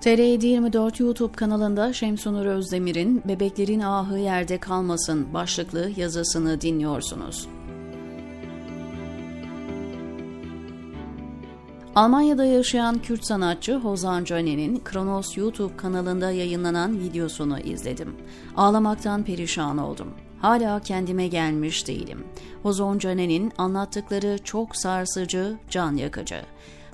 TR724 YouTube kanalında Şemsunur Özdemir'in Bebeklerin Ahı Yerde Kalmasın başlıklı yazısını dinliyorsunuz. Almanya'da yaşayan Kürt sanatçı Hozan Cane'nin Kronos YouTube kanalında yayınlanan videosunu izledim. Ağlamaktan perişan oldum. Hala kendime gelmiş değilim. Hozon Cane'nin anlattıkları çok sarsıcı, can yakıcı.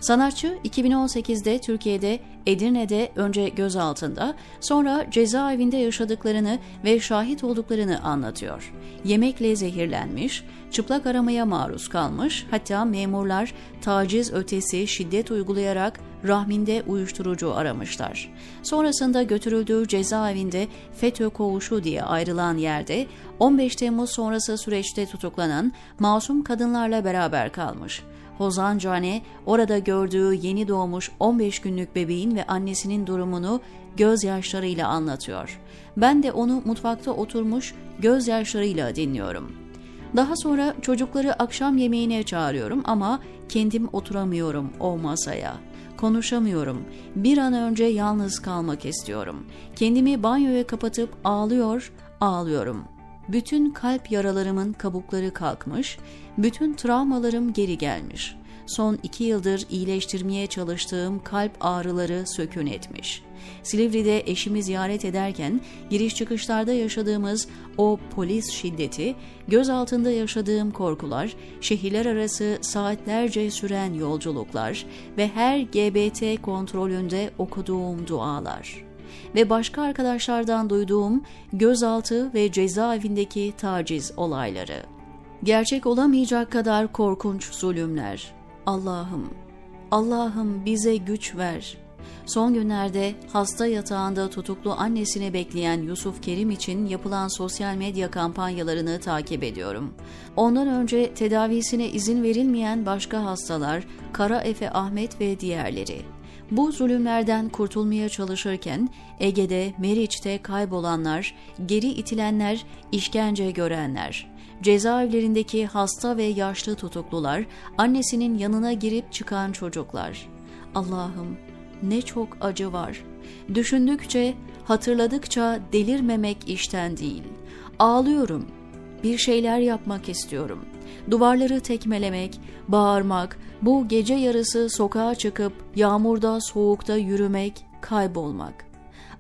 Sanatçı 2018'de Türkiye'de Edirne'de önce gözaltında sonra cezaevinde yaşadıklarını ve şahit olduklarını anlatıyor. Yemekle zehirlenmiş, çıplak aramaya maruz kalmış hatta memurlar taciz ötesi şiddet uygulayarak rahminde uyuşturucu aramışlar. Sonrasında götürüldüğü cezaevinde FETÖ koğuşu diye ayrılan yerde 15 Temmuz sonrası süreçte tutuklanan masum kadınlarla beraber kalmış. Hozan Cane orada gördüğü yeni doğmuş 15 günlük bebeğin ve annesinin durumunu gözyaşlarıyla anlatıyor. Ben de onu mutfakta oturmuş gözyaşlarıyla dinliyorum. Daha sonra çocukları akşam yemeğine çağırıyorum ama kendim oturamıyorum o masaya. Konuşamıyorum. Bir an önce yalnız kalmak istiyorum. Kendimi banyoya kapatıp ağlıyor, ağlıyorum.'' Bütün kalp yaralarımın kabukları kalkmış, bütün travmalarım geri gelmiş. Son iki yıldır iyileştirmeye çalıştığım kalp ağrıları sökün etmiş. Silivri'de eşimi ziyaret ederken giriş çıkışlarda yaşadığımız o polis şiddeti, göz altında yaşadığım korkular, şehirler arası saatlerce süren yolculuklar ve her GBT kontrolünde okuduğum dualar.'' ve başka arkadaşlardan duyduğum gözaltı ve cezaevindeki taciz olayları. Gerçek olamayacak kadar korkunç zulümler. Allah'ım, Allah'ım bize güç ver. Son günlerde hasta yatağında tutuklu annesini bekleyen Yusuf Kerim için yapılan sosyal medya kampanyalarını takip ediyorum. Ondan önce tedavisine izin verilmeyen başka hastalar, Kara Efe Ahmet ve diğerleri. Bu zulümlerden kurtulmaya çalışırken Ege'de, Meriç'te kaybolanlar, geri itilenler, işkence görenler, cezaevlerindeki hasta ve yaşlı tutuklular, annesinin yanına girip çıkan çocuklar. Allah'ım ne çok acı var. Düşündükçe, hatırladıkça delirmemek işten değil. Ağlıyorum. Bir şeyler yapmak istiyorum. Duvarları tekmelemek, bağırmak, bu gece yarısı sokağa çıkıp yağmurda, soğukta yürümek, kaybolmak.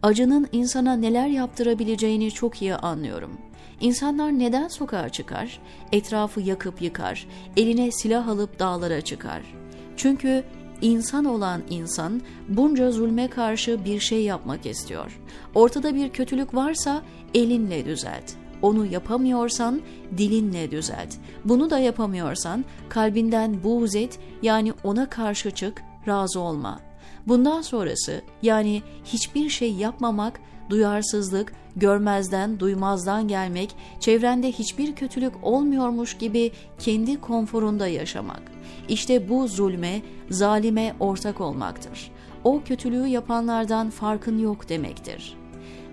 Acının insana neler yaptırabileceğini çok iyi anlıyorum. İnsanlar neden sokağa çıkar? Etrafı yakıp yıkar, eline silah alıp dağlara çıkar. Çünkü insan olan insan bunca zulme karşı bir şey yapmak istiyor. Ortada bir kötülük varsa elinle düzelt. Onu yapamıyorsan dilinle düzelt. Bunu da yapamıyorsan kalbinden buğz et yani ona karşı çık, razı olma. Bundan sonrası yani hiçbir şey yapmamak, duyarsızlık, görmezden, duymazdan gelmek, çevrende hiçbir kötülük olmuyormuş gibi kendi konforunda yaşamak. İşte bu zulme, zalime ortak olmaktır. O kötülüğü yapanlardan farkın yok demektir.''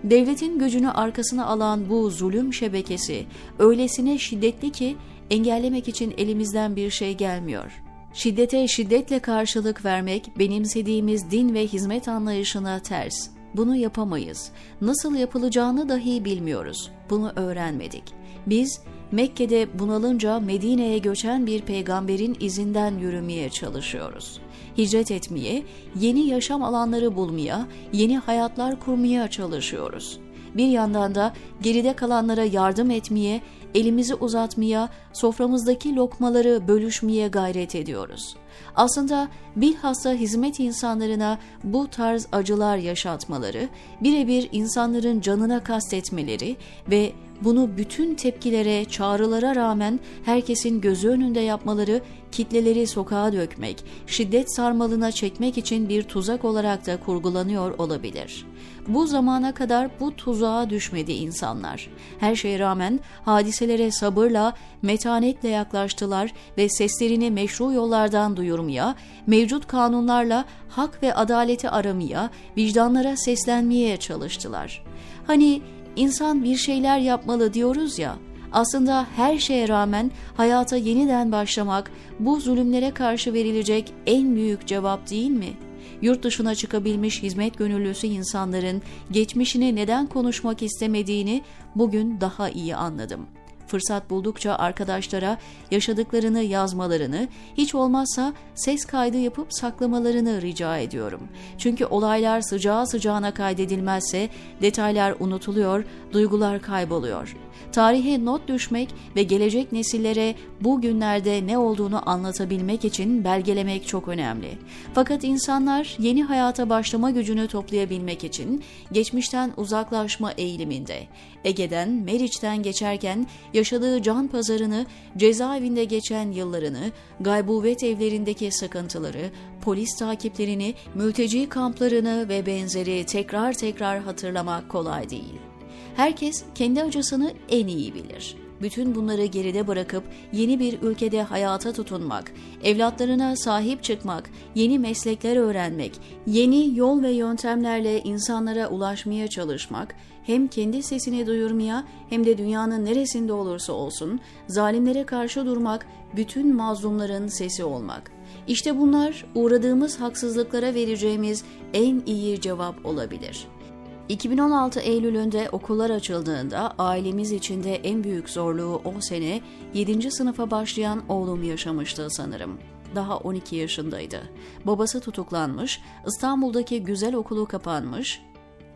Devletin gücünü arkasına alan bu zulüm şebekesi öylesine şiddetli ki engellemek için elimizden bir şey gelmiyor. Şiddete şiddetle karşılık vermek benimsediğimiz din ve hizmet anlayışına ters. Bunu yapamayız. Nasıl yapılacağını dahi bilmiyoruz. Bunu öğrenmedik. Biz Mekke'de bunalınca Medine'ye göçen bir peygamberin izinden yürümeye çalışıyoruz. Hicret etmeye, yeni yaşam alanları bulmaya, yeni hayatlar kurmaya çalışıyoruz. Bir yandan da geride kalanlara yardım etmeye, elimizi uzatmaya, soframızdaki lokmaları bölüşmeye gayret ediyoruz. Aslında bilhassa hizmet insanlarına bu tarz acılar yaşatmaları, birebir insanların canına kastetmeleri ve bunu bütün tepkilere, çağrılara rağmen herkesin gözü önünde yapmaları kitleleri sokağa dökmek, şiddet sarmalına çekmek için bir tuzak olarak da kurgulanıyor olabilir. Bu zamana kadar bu tuzağa düşmedi insanlar. Her şeye rağmen hadiselere sabırla, metanetle yaklaştılar ve seslerini meşru yollardan duyurmaya, mevcut kanunlarla hak ve adaleti aramaya, vicdanlara seslenmeye çalıştılar. Hani İnsan bir şeyler yapmalı diyoruz ya, aslında her şeye rağmen hayata yeniden başlamak bu zulümlere karşı verilecek en büyük cevap değil mi? Yurt dışına çıkabilmiş hizmet gönüllüsü insanların geçmişini neden konuşmak istemediğini bugün daha iyi anladım. Fırsat buldukça arkadaşlara yaşadıklarını yazmalarını, hiç olmazsa ses kaydı yapıp saklamalarını rica ediyorum. Çünkü olaylar sıcağı sıcağına kaydedilmezse detaylar unutuluyor, duygular kayboluyor. Tarihe not düşmek ve gelecek nesillere bu günlerde ne olduğunu anlatabilmek için belgelemek çok önemli. Fakat insanlar yeni hayata başlama gücünü toplayabilmek için geçmişten uzaklaşma eğiliminde. Ege'den, Meriç'ten geçerken yaşadığı can pazarını, cezaevinde geçen yıllarını, gaybubet evlerindeki sıkıntıları, polis takiplerini, mülteci kamplarını ve benzeri tekrar tekrar hatırlamak kolay değil. Herkes kendi acısını en iyi bilir. Bütün bunları geride bırakıp yeni bir ülkede hayata tutunmak, evlatlarına sahip çıkmak, yeni meslekler öğrenmek, yeni yol ve yöntemlerle insanlara ulaşmaya çalışmak, hem kendi sesini duyurmaya hem de dünyanın neresinde olursa olsun zalimlere karşı durmak, bütün mazlumların sesi olmak. İşte bunlar uğradığımız haksızlıklara vereceğimiz en iyi cevap olabilir.'' 2016 Eylül'ünde okullar açıldığında ailemiz içinde en büyük zorluğu o sene 7. sınıfa başlayan oğlum yaşamıştı sanırım. Daha 12 yaşındaydı. Babası tutuklanmış, İstanbul'daki güzel okulu kapanmış,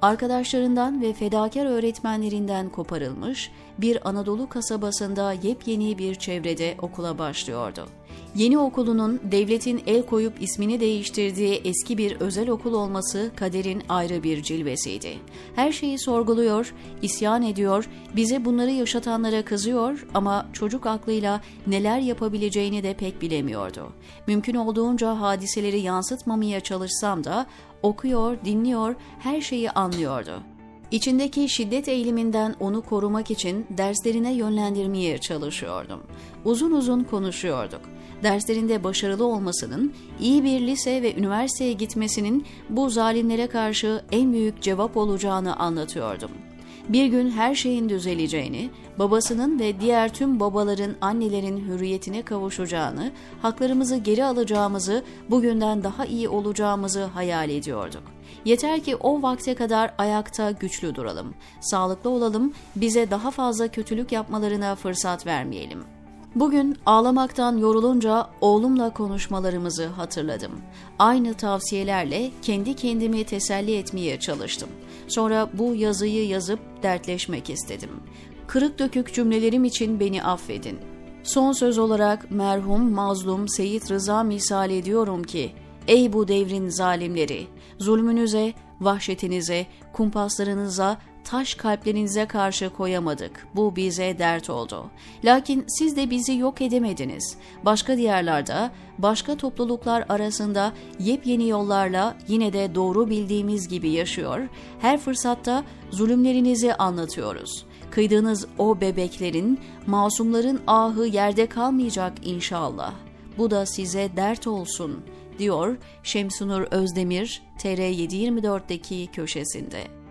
arkadaşlarından ve fedakar öğretmenlerinden koparılmış, bir Anadolu kasabasında yepyeni bir çevrede okula başlıyordu. Yeni okulunun devletin el koyup ismini değiştirdiği eski bir özel okul olması kaderin ayrı bir cilvesiydi. Her şeyi sorguluyor, isyan ediyor, bize bunları yaşatanlara kızıyor ama çocuk aklıyla neler yapabileceğini de pek bilemiyordu. Mümkün olduğunca hadiseleri yansıtmamaya çalışsam da okuyor, dinliyor, her şeyi anlıyordu. İçindeki şiddet eğiliminden onu korumak için derslerine yönlendirmeye çalışıyordum. Uzun uzun konuşuyorduk. Derslerinde başarılı olmasının, iyi bir lise ve üniversiteye gitmesinin bu zalimlere karşı en büyük cevap olacağını anlatıyordum. Bir gün her şeyin düzeleceğini, babasının ve diğer tüm babaların, annelerin hürriyetine kavuşacağını, haklarımızı geri alacağımızı, bugünden daha iyi olacağımızı hayal ediyorduk. Yeter ki o vakte kadar ayakta güçlü duralım, sağlıklı olalım, bize daha fazla kötülük yapmalarına fırsat vermeyelim. Bugün ağlamaktan yorulunca oğlumla konuşmalarımızı hatırladım. Aynı tavsiyelerle kendi kendimi teselli etmeye çalıştım. Sonra bu yazıyı yazıp dertleşmek istedim. Kırık dökük cümlelerim için beni affedin. Son söz olarak merhum mazlum Seyit Rıza misal ediyorum ki, Ey bu devrin zalimleri! Zulmünüze, vahşetinize, kumpaslarınıza, taş kalplerinize karşı koyamadık. Bu bize dert oldu. Lakin siz de bizi yok edemediniz. Başka diyarlarda, başka topluluklar arasında yepyeni yollarla yine de doğru bildiğimiz gibi yaşıyor, her fırsatta zulümlerinizi anlatıyoruz. Kıydığınız o bebeklerin, masumların ahı yerde kalmayacak inşallah. Bu da size dert olsun.'' diyor Şemsunur Özdemir TR724'deki köşesinde.